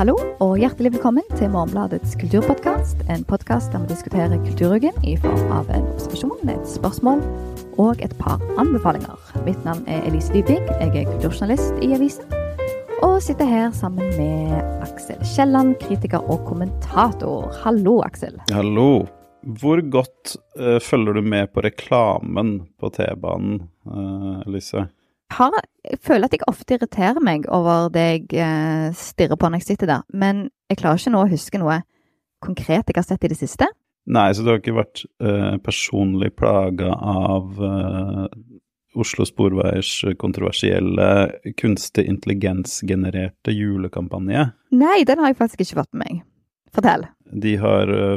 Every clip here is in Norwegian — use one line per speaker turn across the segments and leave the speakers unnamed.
Hallo og hjertelig velkommen til Morgenbladets kulturpodkast. En podkast der vi diskuterer kulturuken i form av en observasjon, et spørsmål og et par anbefalinger. Mitt navn er Elise Dybvik, jeg er kulturjournalist i avisen. Og sitter her sammen med Aksel Kielland, kritiker og kommentator. Hallo, Aksel.
Hallo. Hvor godt uh, følger du med på reklamen på T-banen, uh, Elise?
Har, jeg føler at jeg ofte irriterer meg over det jeg eh, stirrer på når jeg sitter der, men jeg klarer ikke nå å huske noe konkret jeg har sett i det siste.
Nei, så du har ikke vært eh, personlig plaga av eh, Oslo Sporveiers kontroversielle kunstig intelligens-genererte julekampanje?
Nei, den har jeg faktisk ikke fått med meg. Fortell.
De har uh,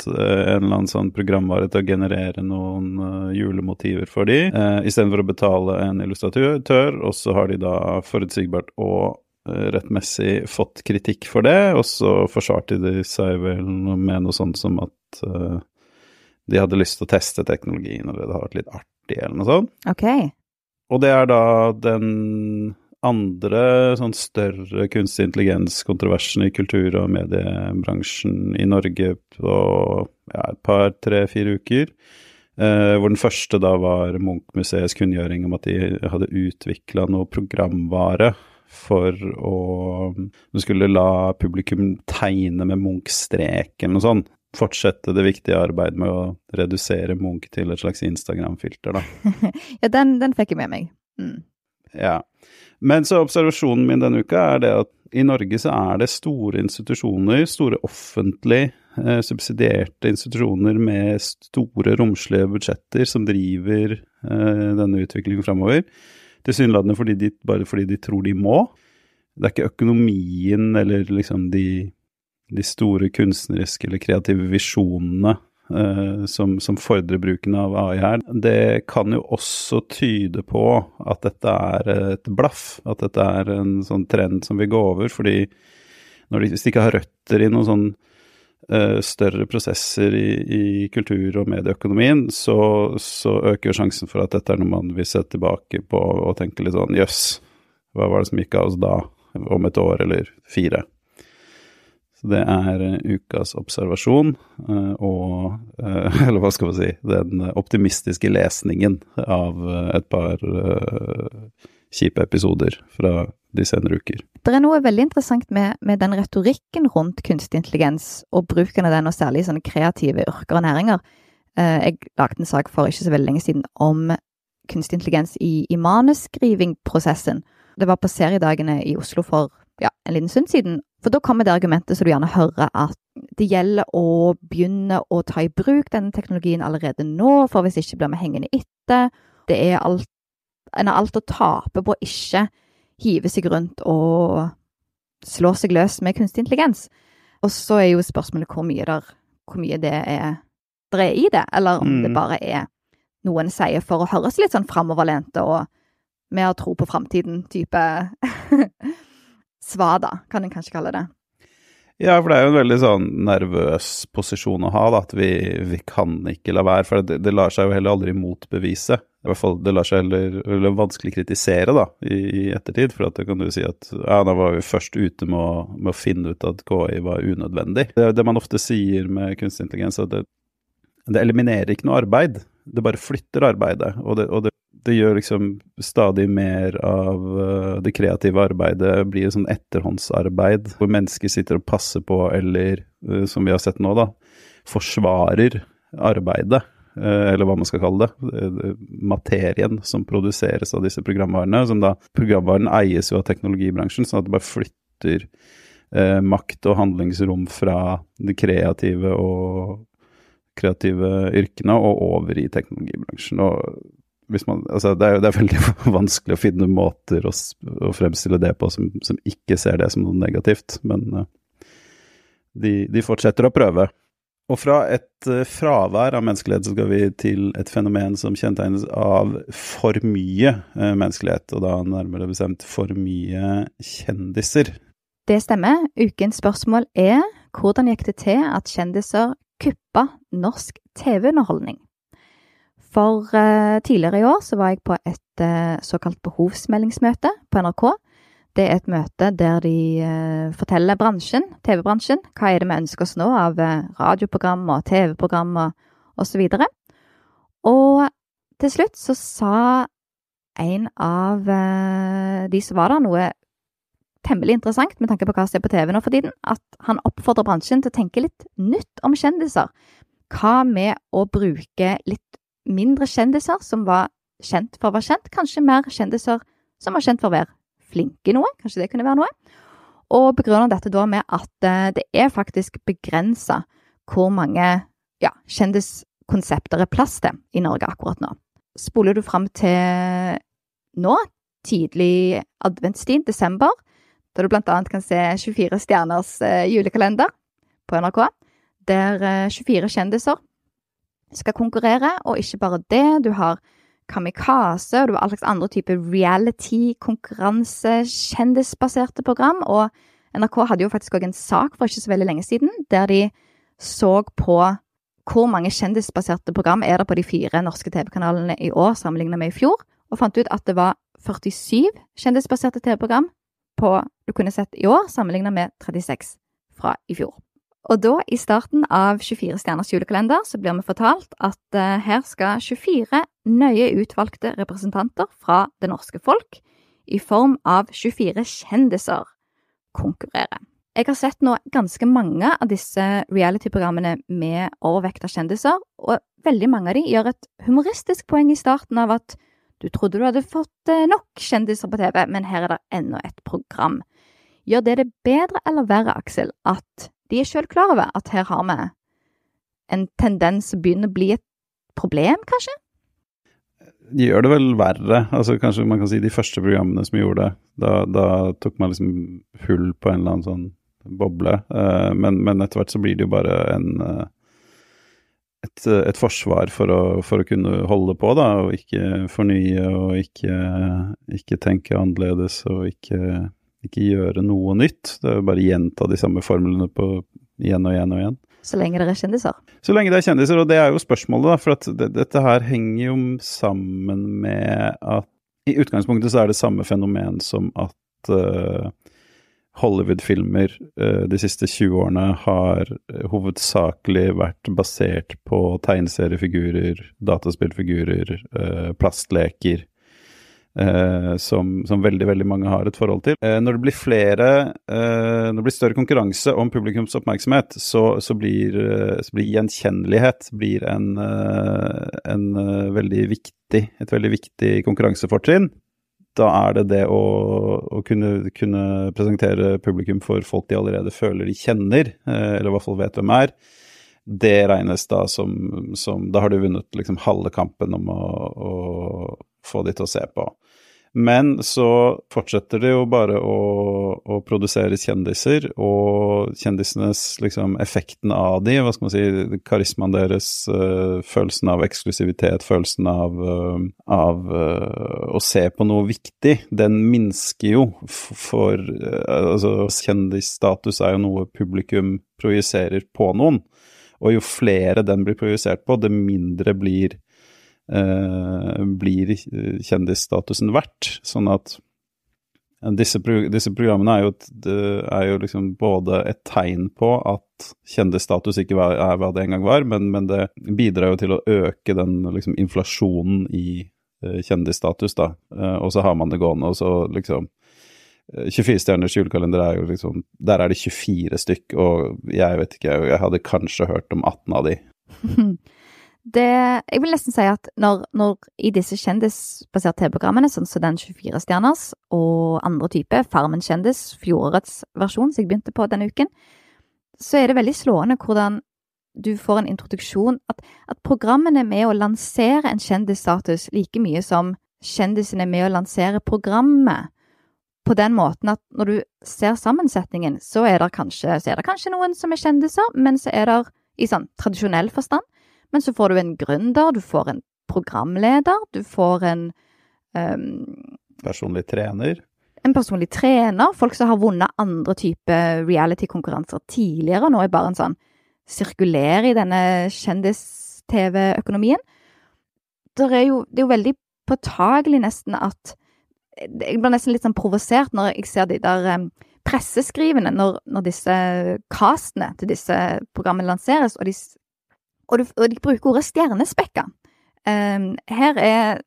fått Eh, en eller annen sånn programvare til å generere noen uh, julemotiver for de, uh, istedenfor å betale en illustratør. Og så har de da forutsigbart og uh, rettmessig fått kritikk for det, og så forsvarte de seg vel med noe sånt som at uh, de hadde lyst til å teste teknologien, og det hadde vært litt artig, eller noe sånt.
Ok.
Og det er da den andre sånn større kunstig intelligens-kontroversen i kultur- og mediebransjen i Norge på ja, et par, tre, fire uker. Eh, hvor den første da var Munch-museets kunngjøring om at de hadde utvikla noe programvare for å Du skulle la publikum tegne med Munch-strek eller noe sånt. Fortsette det viktige arbeidet med å redusere Munch til et slags Instagram-filter, da.
ja, den, den, fikk jeg med meg. Mm.
Ja. Men så observasjonen min denne uka er det at i Norge så er det store institusjoner, store offentlig eh, subsidierte institusjoner med store, romslige budsjetter som driver eh, denne utviklingen framover. Tilsynelatende fordi bare fordi de tror de må. Det er ikke økonomien eller liksom de, de store kunstneriske eller kreative visjonene som, som, fordrer bruken av AI her, det kan jo også tyde på at dette er et blaff. At dette er en sånn trend som vil gå over. fordi de, hvis de ikke har røtter i noen sånn uh, større prosesser i, i, kultur- og medieøkonomien, så, så, øker sjansen for at dette er noe man vil se tilbake på og tenke litt sånn jøss, hva var det som gikk av oss da? Om et år eller fire. Så det er uh, ukas observasjon, uh, og uh, Eller hva skal man si Den optimistiske lesningen av et par kjipe episoder fra de senere uker.
Det er noe veldig interessant med, med, den retorikken rundt kunstig intelligens, og bruken av den, og særlig sånne kreative yrker og næringer. Jeg lagde en sak for ikke så veldig lenge siden om kunstig intelligens i, i manusskrivingprosessen. Det var på seriedagene i Oslo for ja, en liten stund siden, for da kommer det argumentet som du gjerne hører, at det gjelder å begynne å ta i bruk denne teknologien allerede nå, for hvis ikke blir vi hengende etter. Det er alt En har alt å tape på å ikke hive seg rundt og slå seg løs med kunstig intelligens. Og så er jo spørsmålet hvor mye, der, hvor mye det er det er i det, eller om mm. det bare er noe en sier for å høres litt sånn framoverlente og mer tro på framtiden-type svada, kan en kanskje kalle det.
Ja, for det er jo en veldig sånn nervøs posisjon å ha, da, at vi, vi kan ikke la være. For det, det, lar seg jo heller aldri motbevise. I hvert fall det lar seg heller, heller vanskelig kritisere da, i, i ettertid. For at da kan du si at ja, da var vi først ute med å, med å finne ut at KI var unødvendig. Det, det man ofte sier med kunstig intelligens, at det, det eliminerer ikke noe arbeid. Det bare flytter arbeidet. Og det, og det det gjør liksom stadig mer av uh, det kreative arbeidet blir et sånn etterhåndsarbeid, hvor mennesker sitter og passer på, eller uh, som vi har sett nå, da, forsvarer arbeidet, uh, eller hva man skal kalle det, materien som produseres av disse programvarene. som da, Programvaren eies jo av teknologibransjen, sånn at det bare flytter makt og handlingsrom fra det kreative og kreative yrkene og over i teknologibransjen. Og man, altså det, er, det, er, veldig vanskelig å finne måter å, å fremstille det på som, som, ikke ser det som noe negativt, men uh, de, de, fortsetter å prøve. Og fra et uh, fravær av menneskelighet så skal vi til et fenomen som kjennetegnes av for mye uh, menneskelighet, og da nærmere bestemt for mye kjendiser.
Det stemmer. Ukens spørsmål er hvordan gikk det til at kjendiser kuppa norsk TV-underholdning? For uh, tidligere i år så var jeg på et uh, såkalt behovsmeldingsmøte på NRK, Det er et møte der de eh, forteller bransjen, TV-bransjen, hva er det vi ønsker oss nå av eh, radioprogrammer, TV-programmer osv. Og, og til slutt så sa en av eh, de som var der, noe temmelig interessant med tanke på hva som er på TV nå for tiden, at han oppfordrer bransjen til å tenke litt nytt om kjendiser. Hva med å bruke litt mindre kjendiser som var kjent for å være kjent, kanskje mer kjendiser som var kjent for å være flinke i noe, kanskje det kunne være noe. Og begrunner dette da med at eh, det er faktisk begrensa hvor mange ja, kjendiskonsepter er plass til i Norge akkurat nå. Spoler du fram til nå, tidlig adventstid, desember, da du annet kan se 24 stjerners eh, julekalender på NRK, der 24 eh, kjendiser skal konkurrere, og ikke bare det, du har Kamikaze, og du har all slags andre typer reality, konkurranse, kjendisbaserte program, og NRK hadde jo faktisk òg en sak for ikke så veldig lenge siden, der de så på hvor mange kjendisbaserte program er det på de fire norske TV-kanalene i år sammenlignet med i fjor, og fant ut at det var 47 kjendisbaserte TV-program på du kunne sett i år, sammenlignet med 36 fra i fjor. Og da, i starten av 24 stjerners julekalender, så blir vi fortalt at uh, her skal 24 nøye utvalgte representanter fra det norske folk, i form av 24 kjendiser, konkurrere. Jeg har sett nå ganske mange av disse reality-programmene med overvekt av kjendiser, og veldig mange av de gjør et humoristisk poeng i starten av at du trodde du hadde fått eh, nok kjendiser på TV, men her er det enda et program. Gjør det det bedre eller verre, Aksel, at de er sjøl klar over at her har vi en tendens som begynner å bli et problem, kanskje?
De gjør det vel verre. Altså Kanskje man kan si de første programmene som gjorde det. Da, da tok man liksom hull på en eller annen sånn boble. Uh, men, men, etter hvert så blir det jo bare en uh, et, et, forsvar for å, for å, kunne holde på, da, og ikke fornye og ikke, ikke tenke annerledes og ikke, ikke, gjøre noe nytt. Det er jo bare gjenta de samme formlene på igjen og igjen og igjen.
Så lenge det er kjendiser?
Så lenge det er kjendiser, og det er jo spørsmålet, da. For at det, dette her henger jo sammen med at i utgangspunktet så er det samme fenomen som at uh, Hollywood-filmer uh, de siste 20 årene har uh, hovedsakelig vært basert på tegneseriefigurer, dataspillfigurer, plastleker Uh, som, som, veldig veldig mange har et forhold til. Eh, når det blir flere eh, Når det blir større konkurranse om publikums oppmerksomhet, så, så, blir, så blir, gjenkjennelighet blir en, en veldig viktig, et veldig viktig konkurransefortrinn. Da er det det å, å kunne, kunne, presentere publikum for folk de allerede føler de kjenner, eller i hvert fall vet hvem er. Det regnes da som, som Da har du vunnet liksom halve kampen om å, å få de til å se på. Men så fortsetter det jo bare å, å produsere kjendiser, og kjendisenes liksom effekten av de, hva skal man si, karismaen deres, uh, følelsen av eksklusivitet, følelsen av, uh, av uh, å se på noe viktig, den minsker jo for Altså, kjendisstatus er jo noe publikum projiserer på noen, og jo flere den blir projisert på, det mindre blir Eh, blir kjendisstatusen verdt. Sånn at disse, disse programmene er jo, er jo, liksom både et tegn på at kjendisstatus ikke er hva det en gang var, men, men det bidrar jo til å øke den liksom, inflasjonen i uh, kjendisstatus, da. Uh, og så har man det gående, og så liksom 24 stjerners julekalender er jo liksom Der er det 24 stykk, og jeg vet ikke, jeg hadde kanskje hørt om 18 av de.
det Jeg vil nesten si at når, når i disse kjendisbaserte TV-programmene, sånn som den 24-stjerners og andre typer, Farmen kjendis, fjorårets versjon som jeg begynte på denne uken, så er det veldig slående hvordan du får en introduksjon At, at programmene er med å lansere en kjendisstatus like mye som kjendisen er med å lansere programmet. På den måten at når du ser sammensetningen, så er det kanskje, kanskje noen som er kjendiser, men så er det i sånn tradisjonell forstand men så får du en gründer, du får en programleder, du får en um,
Personlig trener?
En personlig trener. Folk som har vunnet andre typer reality-konkurranser tidligere. Nå er bare en sånn sirkulerer i denne kjendis-TV-økonomien. Det er jo, det er jo veldig påtagelig nesten at jeg blir nesten litt sånn provosert når jeg ser de der um, presseskrivene når, når, disse castene til disse programmene lanseres, og de, og de, og de bruker ordet stjernespekka. Um, her er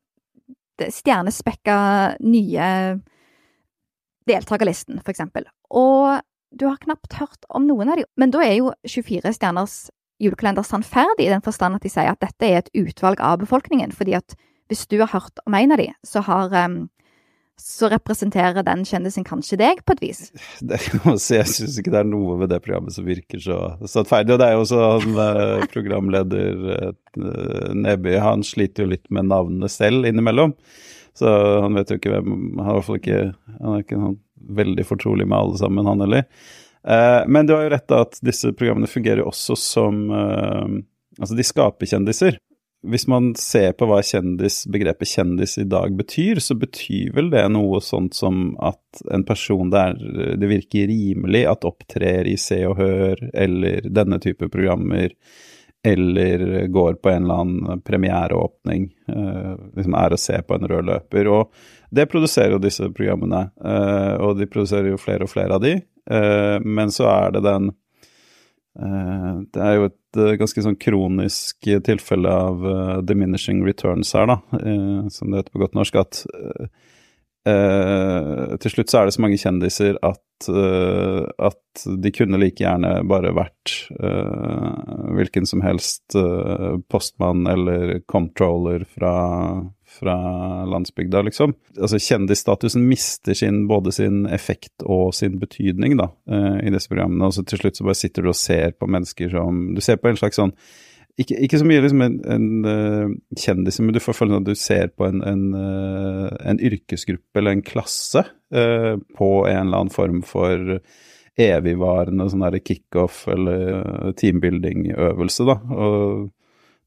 stjernespekka nye deltakerlisten, for eksempel. Og du har knapt hørt om noen av dem. Men da er jo 24 stjerners julekalender sannferdig, i den forstand at de sier at dette er et utvalg av befolkningen. fordi at hvis du har hørt om en av dem, så har um, så representerer den kjendisen kanskje deg, på et vis.
Det kan man si. Jeg syns ikke det er noe ved det programmet som virker så sattferdig. Og det er jo også han eh, programleder eh, Neby, han sliter jo litt med navnene selv innimellom. Så han vet jo ikke hvem Han er i hvert fall ikke Han er ikke veldig fortrolig med alle sammen, han heller. Eh, men du har jo rett at disse programmene fungerer også som Altså, de skaper kjendiser. Hvis man ser på hva kjendis, begrepet kjendis i dag betyr, så betyr vel det noe sånt som at en person der det virker rimelig at opptrer i Se og Hør eller denne type programmer, eller går på en eller annen premiereåpning, eh, liksom er å se på en rød løper. Og det produserer jo disse programmene, eh, og de produserer jo flere og flere av de. Eh, men så er det den Det er jo et eh, ganske sånn kronisk tilfelle av uh, diminishing returns her, da, uh, som det heter på godt norsk, at uh, til slutt så er det så mange kjendiser at, at de kunne like gjerne bare vært hvilken som helst postmann eller comptroller fra fra landsbygda, liksom. Altså Kjendisstatusen mister sin, både sin effekt og sin betydning da, uh, i disse programmene. Og så til slutt så bare sitter du og ser på mennesker som Du ser på en slags sånn ikke, ikke så mye liksom en, en uh, kjendis, men du får følelsen at du ser på en, en, uh, en yrkesgruppe eller en klasse på en eller annen form for evigvarende sånn kickoff eller teambuilding-øvelse, da. Og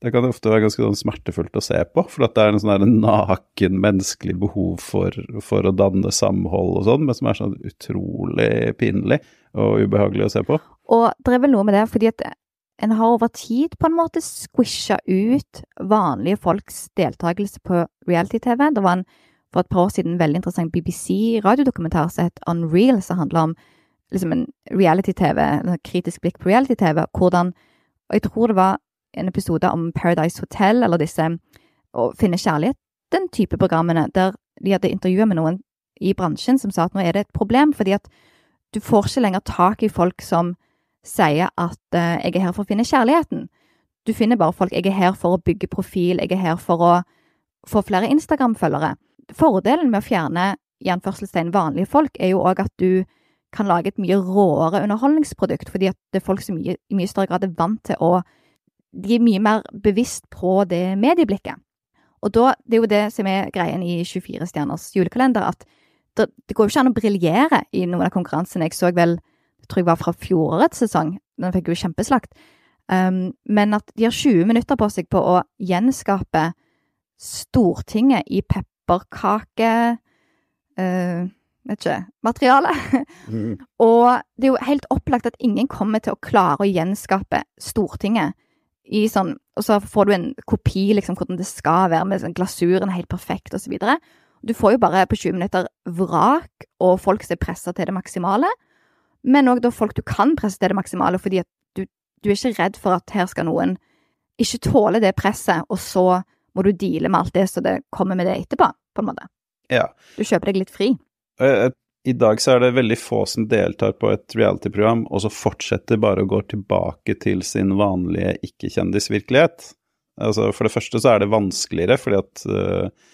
det kan ofte være ganske sånn smertefullt å se på, for det er en sånn naken menneskelig behov for, for, å danne samhold og sånn, men som er sånn utrolig pinlig og ubehagelig å se på.
Og det er vel noe med det, fordi at en har over tid på en måte squisha ut vanlige folks deltakelse på reality-TV. Det var en, for et par år siden en veldig interessant BBC-radiodokumentar som het Unreal, som handla om liksom en reality-TV, en kritisk blikk på reality-TV, hvordan Og jeg tror det var en episode om Paradise Hotel, eller disse Å finne kjærlighet, den type programmene, der de hadde intervjua med noen i bransjen som sa at nå er det et problem, fordi at du får ikke lenger tak i folk som sier at uh, 'jeg er her for å finne kjærligheten'. Du finner bare folk 'jeg er her for å bygge profil', 'jeg er her for å få flere Instagram-følgere'. Fordelen med å fjerne i vanlige folk, er jo òg at du kan lage et mye råere underholdningsprodukt, fordi at det er folk som i mye større grad er vant til å de er mye mer bevisst på det medieblikket. Og da, det er jo det som er greien i 24 stjerners julekalender, at det, det går jo ikke an å briljere i noen av konkurransene. Jeg så vel, jeg tror jeg var fra fjorårets sesong, den fikk jo kjempeslakt. Um, men at de har 20 minutter på seg på å gjenskape Stortinget i pepperkake uh, vet ikke, materiale. Mm. og det er jo helt opplagt at ingen kommer til å klare å gjenskape Stortinget i sånn Og så får du en kopi, liksom, hvordan det skal være, med sånn glasuren helt perfekt, videre. Du får jo bare på 20 minutter vrak, og folk som er pressa til det maksimale. Men òg folk du kan presse til det maksimale, fordi at du, du, er ikke redd for at her skal noen ikke tåle det presset, og så må du deale med alt det så det kommer med det etterpå, på en måte.
Ja.
Du kjøper deg litt fri.
Jeg, i dag så er det veldig få som deltar på et reality-program, og så fortsetter bare å gå tilbake til sin vanlige ikke-kjendisvirkelighet. Altså, for det første så er det vanskeligere, fordi at uh,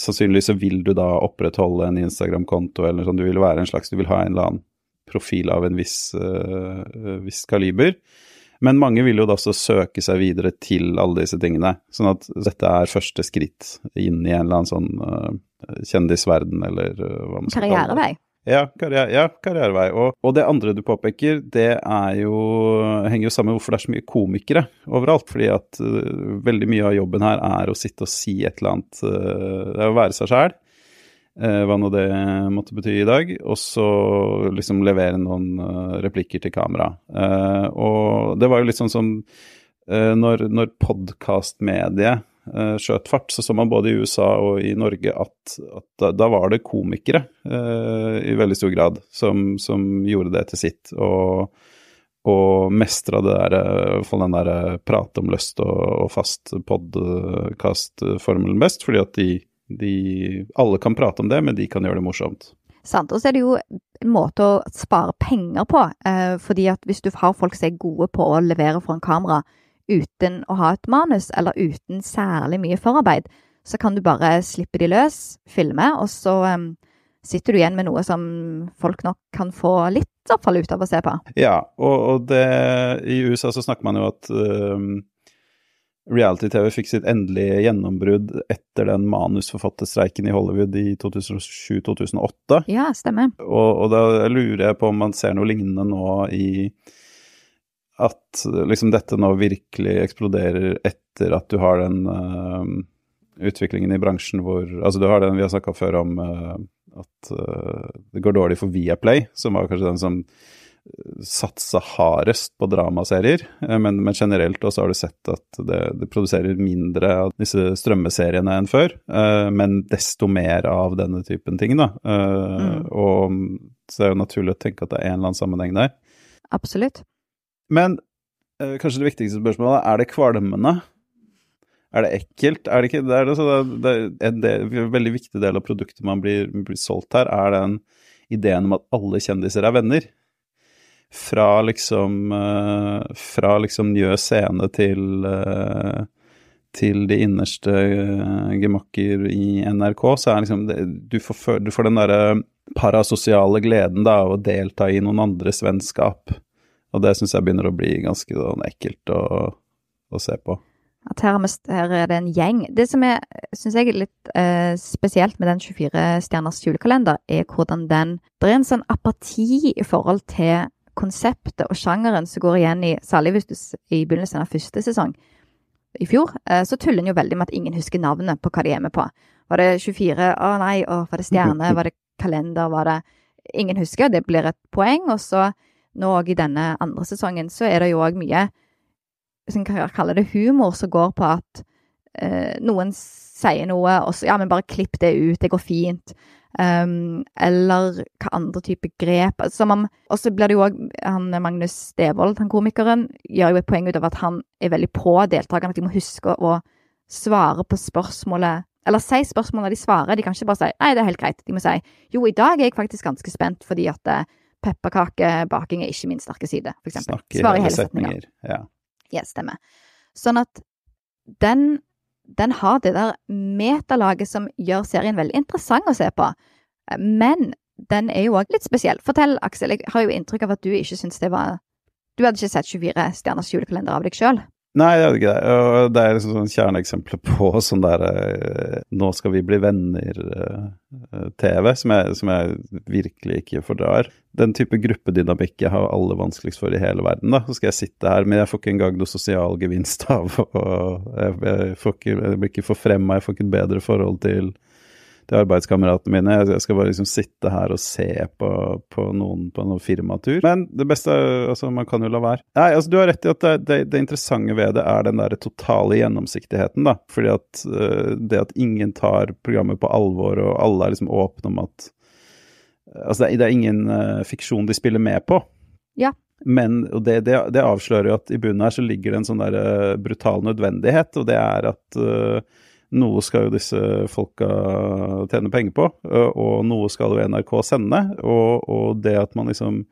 sannsynligvis så vil du da opprettholde en Instagram-konto eller sånn, du vil være en slags, du vil ha en eller annen profil av en viss, uh, viss kaliber. Men mange vil jo da også søke seg videre til alle disse tingene. Sånn at dette er første skritt inn i en eller annen sånn kjendisverden, eller uh, hva man skal kalle det.
Karrierevei.
Ja, karriere, ja, karrierevei. Og, og, det andre du påpeker, det er jo, henger jo sammen med hvorfor det er så mye komikere overalt. Fordi at uh, veldig mye av jobben her er å sitte og si et eller annet Det er å være seg sjæl. uh, hva nå det måtte bety i dag, og så liksom levere noen uh, replikker til kamera. Uh, og det var jo litt sånn som uh, når, når podkastmediet uh, skjøt fart, så så man både i USA og i Norge at, at da, da, var det komikere uh, i veldig stor grad som, som gjorde det til sitt. Og, og mestra det der, i den der prate om lyst og, og fast podkast-formelen best, fordi at de, de Alle kan prate om det, men de kan gjøre det morsomt.
Sant. Og så er det jo en måte å spare penger på. Eh, fordi at hvis du har folk som er gode på å levere foran kamera uten å ha et manus, eller uten særlig mye forarbeid, så kan du bare slippe de løs, filme, og så um, sitter du igjen med noe som folk nok kan få litt oppfall ut av å se på.
Ja, og, og det, i USA så snakker man jo at um, reality-TV fikk sitt endelige gjennombrudd etter den manusforfatterstreiken i Hollywood i 2007-2008.
Ja, stemmer.
Og, og, da lurer jeg på om man ser noe lignende nå i at liksom dette nå virkelig eksploderer etter at du har den uh, utviklingen i bransjen hvor Altså du har den vi har snakka før om uh, at uh, det går dårlig for Viaplay, som var kanskje den som satsa hardest på dramaserier, eh, men, men generelt også har du sett at det, det, produserer mindre av disse strømmeseriene enn før, men desto mer av denne typen ting, da. Mm. Og så er det jo naturlig å tenke at det er en eller annen sammenheng der.
Absolutt.
Men uh, kanskje det viktigste spørsmålet er det kvalmende? Er det ekkelt? Er det ikke det? Er det, det, er en, veldig viktig del av produktet man blir, blir solgt her, er den ideen om at alle kjendiser er venner fra liksom uh, Fra liksom Njø scene til uh, til de innerste uh, gemakker i NRK, så er liksom det, du, får, du, får, den derre parasosiale gleden da, av å delta i noen andres vennskap. Og det syns jeg begynner å bli ganske sånn ekkelt å, å se på.
At her, her, er det en gjeng. Det som syns jeg er litt eh, spesielt med den 24 stjerners julekalender, er hvordan den Det er en sånn apati i forhold til konseptet og sjangeren som går igjen i Særlig hvis du i begynnelsen av første sesong i fjor, eh, så tuller en jo veldig med at ingen husker navnet på hva de er med på. Var det 24? Å nei. Å, var det stjerne? Var det kalender? Var det Ingen husker. Det blir et poeng. Og så nå òg i denne andre sesongen så er det jo òg mye hvis en kan kalle det humor som går på at eh, noen sier noe, og så ja, men bare klipp det ut, det går fint. Um, eller hva andre typer grep Og så blir det jo òg Magnus Devold, han komikeren, gjør jo et poeng ut av at han er veldig på deltakerne, at de må huske å, svare på spørsmålet Eller si spørsmålet de svarer. De kan ikke bare si 'nei, det er helt greit'. De må si 'jo, i dag er jeg faktisk ganske spent fordi at uh, pepperkakebaking er ikke min sterke side', for eksempel.
Snakker i hele setninger. Ja.
ja, stemmer. Sånn at den den har det der metalaget som gjør serien veldig interessant å se på. Men den er jo òg litt spesiell. Fortell, Aksel. Jeg har jo inntrykk av at du ikke syns det var Du hadde ikke sett 24 stjerners julekalender av deg sjøl?
Nei, det er ikke det. Det er liksom sånn kjerneeksempler på sånn der eh, Nå skal vi bli venner-TV, eh, som, som, jeg virkelig ikke fordrar. Den type gruppedynamikk jeg har aller vanskeligst for i hele verden. da. Så skal jeg sitte her, men jeg får ikke engang noe sosial gevinst av og jeg, jeg, får ikke, jeg blir ikke forfremma, jeg får ikke et bedre forhold til til arbeidskameratene mine. Jeg skal bare liksom sitte her og se på, på noen på noen firmatur. Men det beste altså Man kan jo la være. Nei, altså Du har rett i at det, det, det interessante ved det er den der totale gjennomsiktigheten, da. Fordi at uh, det at ingen tar programmet på alvor, og alle er liksom åpne om at Altså det, det er ingen uh, fiksjon de spiller med på.
Ja.
Men og det, det, det, avslører jo at i bunnen her så ligger det en sånn der uh, brutal nødvendighet, og det er at uh, noe skal jo disse folka tjene penger på, og noe skal jo NRK sende. Og, og det at man liksom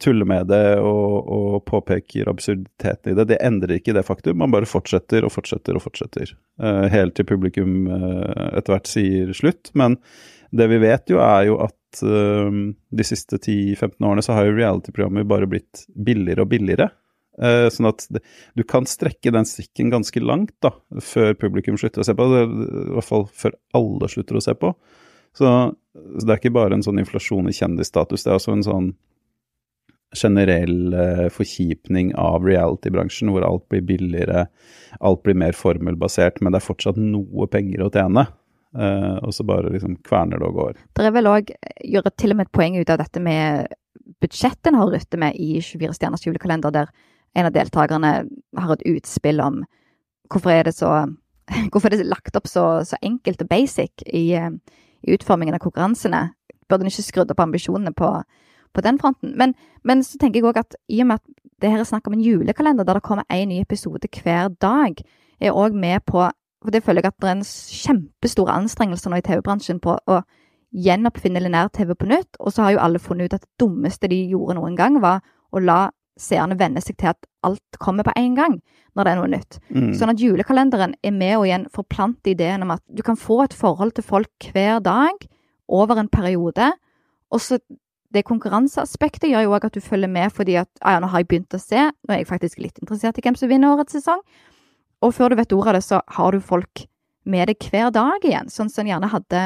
tuller med det og, og, påpeker absurditeten i det, det endrer ikke det faktum. Man bare fortsetter og fortsetter og fortsetter. Helt til publikum etter hvert sier slutt. Men det vi vet jo, er jo at de siste 10-15 årene så har jo reality-programmer bare blitt billigere og billigere. Uh, sånn at det, du kan strekke den strikken ganske langt da, før publikum slutter å se på. I hvert fall før alle slutter å se på. Så, så, det er ikke bare en sånn inflasjon i kjendisstatus, det er også en sånn generell uh, forkjipning av reality-bransjen, hvor alt blir billigere, alt blir mer formelbasert, men det er fortsatt noe penger å tjene. Uh, og så bare liksom kverner det og går.
Det er vel òg gjøre til og med et poeng ut av dette med budsjettet en har ruttet med i 24 stjerners julekalender, der en av deltakerne har et utspill om hvorfor er det så hvorfor er det lagt opp så, så enkelt og basic i, eh, i, utformingen av konkurransene. Burde en ikke skrudd opp ambisjonene på, på den fronten. Men, men, så tenker jeg òg at i og med at det her er snakk om en julekalender der det kommer én ny episode hver dag, er òg med på For det føler jeg at det er en kjempestor anstrengelse nå i TV-bransjen på å gjenoppfinne linær-TV på nytt. Og så har jo alle funnet ut at det dummeste de gjorde noen gang, var å la seerne venner seg til at alt kommer på én gang når det er noe nytt. Mm. Sånn at julekalenderen er med å igjen forplante ideen om at du kan få et forhold til folk hver dag over en periode. Og så det konkurranseaspektet gjør jo òg at du følger med fordi at ja, nå har jeg begynt å se, nå er jeg faktisk litt interessert i hvem som vinner årets sesong. Og før du vet ordet av det, så har du folk med deg hver dag igjen, sånn som en gjerne hadde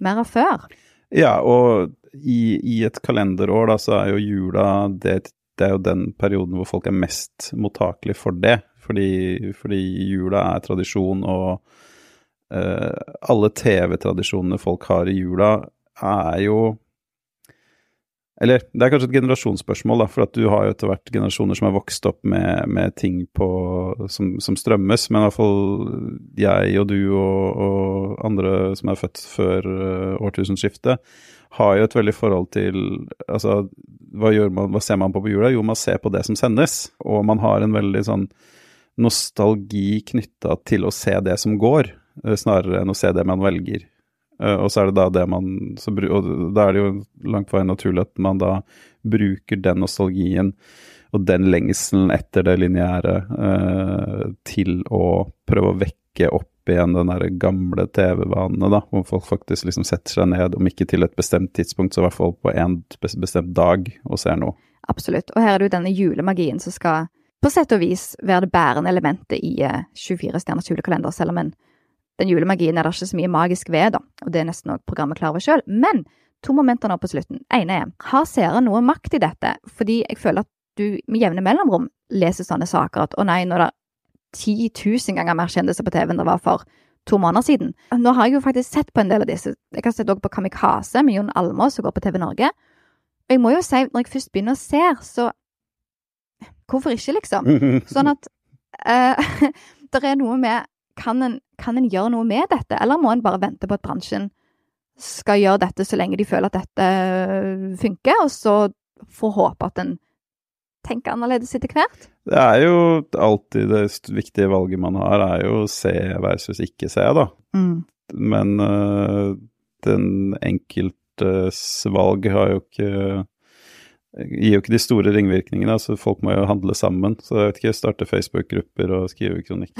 mer av før.
Ja, og i, i, et kalenderår da, så er jo jula det, det, er jo den perioden hvor folk er mest mottakelig for det. Fordi, fordi jula er tradisjon, og uh, alle TV-tradisjonene folk har i jula, er jo eller det er kanskje et generasjonsspørsmål, da, for at du har jo etter hvert generasjoner som har vokst opp med, med ting på, som, som, strømmes, men i hvert fall jeg og du og, og andre som er født før uh, årtusenskiftet, har jo et veldig forhold til Altså, hva, man, hva ser man på på jula? Jo, man ser på det som sendes, og man har en veldig sånn nostalgi knytta til å se det som går, uh, snarere enn å se det man velger. Uh, og så er det da det man så, Og da er det jo langt på vei naturlig at man da bruker den nostalgien og den lengselen etter det lineære uh, til å prøve å vekke opp igjen den der gamle TV-vanene, da, hvor folk faktisk liksom setter seg ned, om ikke til et bestemt tidspunkt, så i hvert fall på en bestemt dag og ser noe.
Absolutt. Og her er det jo denne julemagien som skal på sett og vis være det bærende elementet i 24 eh, stjerners julekalender, selv om en den julemagien er det ikke så mye magisk ved, da, og det er nesten òg programmet klar over sjøl. Men to momenter nå på slutten. ene er, har seere noe makt i dette? Fordi jeg føler at du med jevne mellomrom leser sånne saker at å nei, nå er det 10 000 ganger mer kjendiser på TV enn det var for to måneder siden. Nå har jeg jo faktisk sett på en del av disse. Jeg har sett også på Kamikaze med Jon Almaas som går på TV Norge. Og jeg må jo si, når jeg først begynner å se, så Hvorfor ikke, liksom? Sånn at uh, det er noe med kan en, kan en gjøre noe med dette, eller må en bare vente på at bransjen skal gjøre dette så lenge de føler at dette øh, funker, og så få håpe at en tenker annerledes etter hvert?
Det er jo alltid det viktige valget man har, er jo se versus ikke se, da. Mm. Men uh, den enkeltes valg har jo ikke gir jo ikke de store ringvirkningene, så folk må jo handle sammen. Så jeg vet ikke, starte Facebook-grupper og skrive kronikk.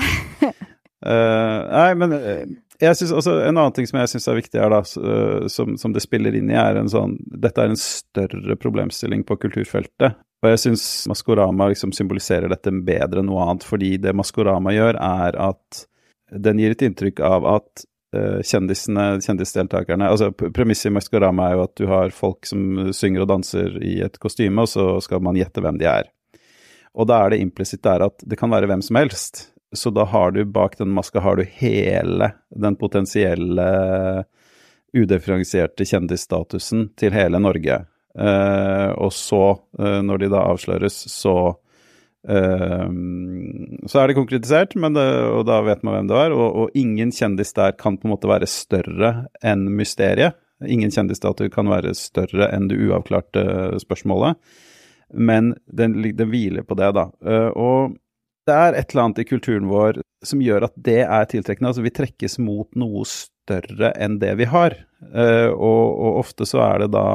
Uh, nei, men uh, jeg synes også En annen ting som jeg syns er viktig her, da, uh, som, som, det spiller inn i, er en sånn Dette er en større problemstilling på kulturfeltet. Og jeg syns Maskorama liksom symboliserer dette bedre enn noe annet, fordi det Maskorama gjør, er at den gir et inntrykk av at kjendisene, kjendisdeltakerne altså Premisset i Maskorama er jo at du har folk som synger og danser i et kostyme, og så skal man gjette hvem de er. Og da er det implisitt der at det kan være hvem som helst. Så da har du bak den maska har du hele den potensielle udifferensierte kjendisstatusen til hele Norge. Uh, og så, uh, når de da avsløres, så uh, Så er det konkretisert, det, og da vet man hvem det er. Og, og, ingen kjendis der kan på en måte være større enn mysteriet. Ingen kjendisstatur kan være større enn det uavklarte spørsmålet. Men den, den hviler på det, da. og det er et eller annet i kulturen vår som gjør at det er tiltrekkende. Altså vi trekkes mot noe større enn det vi har. Og, og, ofte så er det da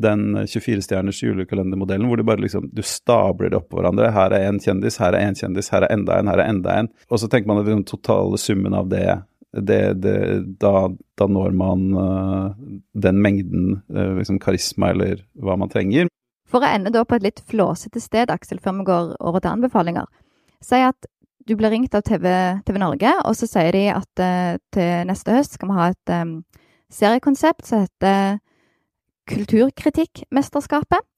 den 24-stjerners julekalendermodellen hvor du bare liksom du stabler det oppå hverandre. Her er én kjendis, her er én kjendis, her er enda en, her er enda en. Og så tenker man at den totale summen av det, det, det da, da, når man uh, den mengden uh, liksom karisma eller hva man trenger.
For å ende da på et litt flåsete sted, Aksel, før vi går over til anbefalinger. Si at du blir ringt av TV, TV Norge, og så sier de at uh, til neste høst skal vi ha et um, seriekonsept som heter Kulturkritikkmesterskapet.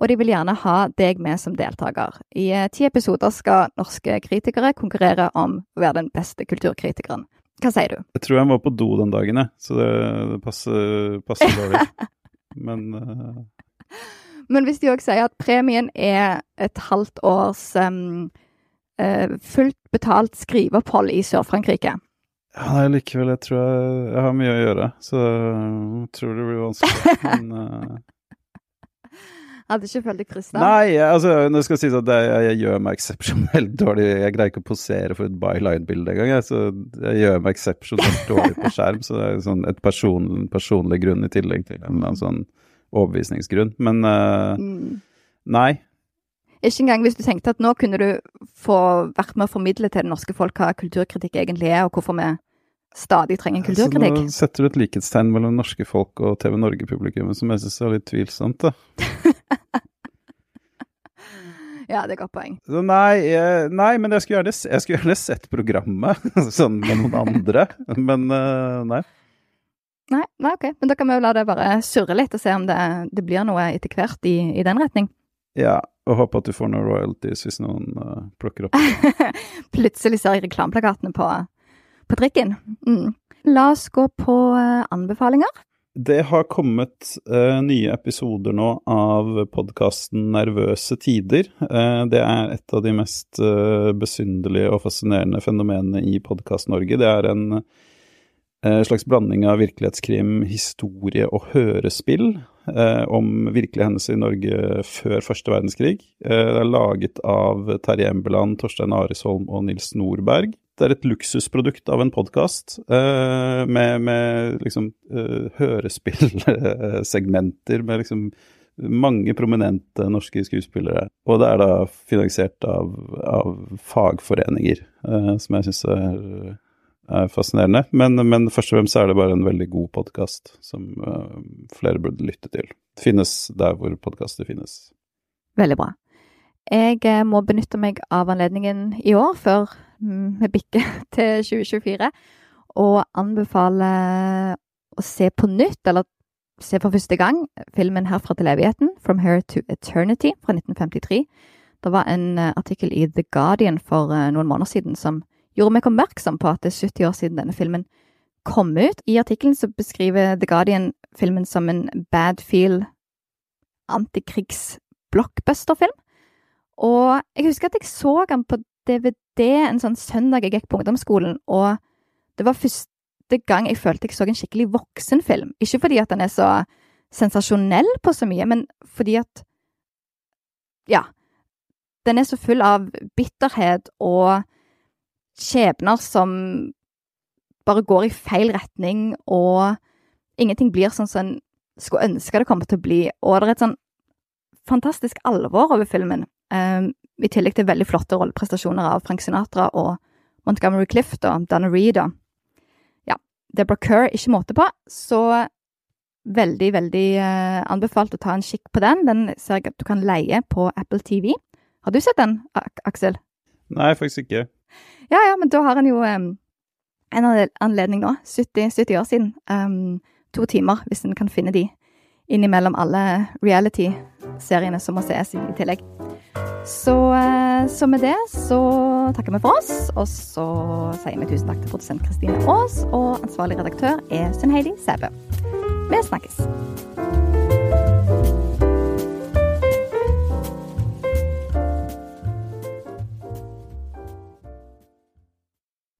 Og de vil gjerne ha deg med som deltaker. I uh, ti episoder skal norske kritikere konkurrere om å være den beste kulturkritikeren. Hva sier du?
Jeg tror jeg må på do den dagen, jeg. Så det, det passer, passer dårlig. Men uh...
Men hvis de òg sier at premien er et halvt års um, uh, fullt betalt skriveopphold i Sør-Frankrike.
Ja, nei, likevel, jeg tror jeg, jeg har mye å gjøre, så jeg tror det blir vanskelig. Men uh...
Hadde ikke følt deg frista?
Nei, altså, det skal sies at jeg, jeg, gjør meg eksepsjonelt dårlig. Jeg greier ikke å posere for et byline-bilde engang, jeg, så jeg gjør meg eksepsjonelt dårlig på skjerm. Så det er sånn et person, personlig grunn i tillegg til en sånn overbevisningsgrunn. Men uh, mm. nei.
Ikke engang hvis du tenkte at nå kunne du få vært med å formidle til det norske folk hva kulturkritikk egentlig er, og hvorfor vi stadig trenger kulturkritikk.
Så nå setter du et likhetstegn mellom norske folk og TV Norge-publikummet som jeg syns er litt tvilsomt, da.
ja, det er godt poeng.
Nei, eh, nei, men jeg skulle, gjerne, jeg skulle gjerne sett programmet sånn med noen andre, men uh, nei.
Nei, nei, ok. Men da kan vi jo la det bare surre litt og se om det, det blir noe etter hvert i, i, den retning.
Ja, og håper at du får noen royalties hvis noen uh, plukker opp.
Plutselig ser jeg reklameplakatene på, på trikken. Mm. La oss gå på uh, anbefalinger.
Det har kommet uh, nye episoder nå av podkasten Nervøse tider. Uh, det er et av de mest besynderlige og fascinerende fenomenene i Podkast-Norge. Det er en slags blanding av virkelighetskrim, historie og hørespill om virkelige hendelser i Norge før første verdenskrig. det er laget av Terje Embeland, Torstein Arisholm og Nils Nordberg. Det er et luksusprodukt av en podkast eh, med, med, liksom uh, hørespillsegmenter med liksom mange prominente norske skuespillere. Og det er da finansiert av, av fagforeninger, eh, som jeg syns er, er, fascinerende. Men, men, først og fremst er det bare en veldig god podkast som flere burde lytte til. Det finnes der hvor podkaster finnes.
Veldig bra. Jeg må benytte meg av anledningen i år, før vi bikker til 2024, og anbefale å se på nytt, eller se for første gang, filmen 'Herfra til evigheten', 'From Here to Eternity' fra 1953. Det var en eh, artikkel i The Guardian for eh, noen måneder siden som gjorde meg oppmerksom på at det er 70 år siden denne filmen kom ut. I artikkelen beskriver The Guardian filmen som en bad feel antikrigs-blockbuster-film. Og jeg husker at jeg så den på DVD en sånn søndag jeg gikk på ungdomsskolen, og det var første gang jeg følte jeg så en skikkelig voksenfilm. Ikke fordi at den er så sensasjonell på så mye, men fordi at Ja. Den er så full av bitterhet og skjebner som bare går i feil retning, og ingenting blir sånn som en skulle ønske det kom til å bli. Og det er et sånn fantastisk alvor over filmen. Um, i tillegg til veldig flotte rolleprestasjoner av Frank Sinatra og Montgomery Clift og Donna Reed og Ja, Deborah Kerr, ikke måte på. Så veldig, veldig uh, anbefalt å ta en kikk på den. Den ser jeg at du kan leie på Apple TV. Har du sett den, Aksel?
Nei, faktisk ikke.
Ja, ja, men da har en jo um, en anledning nå. 70, 70 år siden. Um, to timer, hvis en kan finne de innimellom alle reality-seriene som må ses i tillegg. Så, eh, så, med det så takker vi for oss, og så sier vi tusen takk til produsent Kristine Aas, og ansvarlig redaktør er Sunn Heidi Sæbø. Vi snakkes.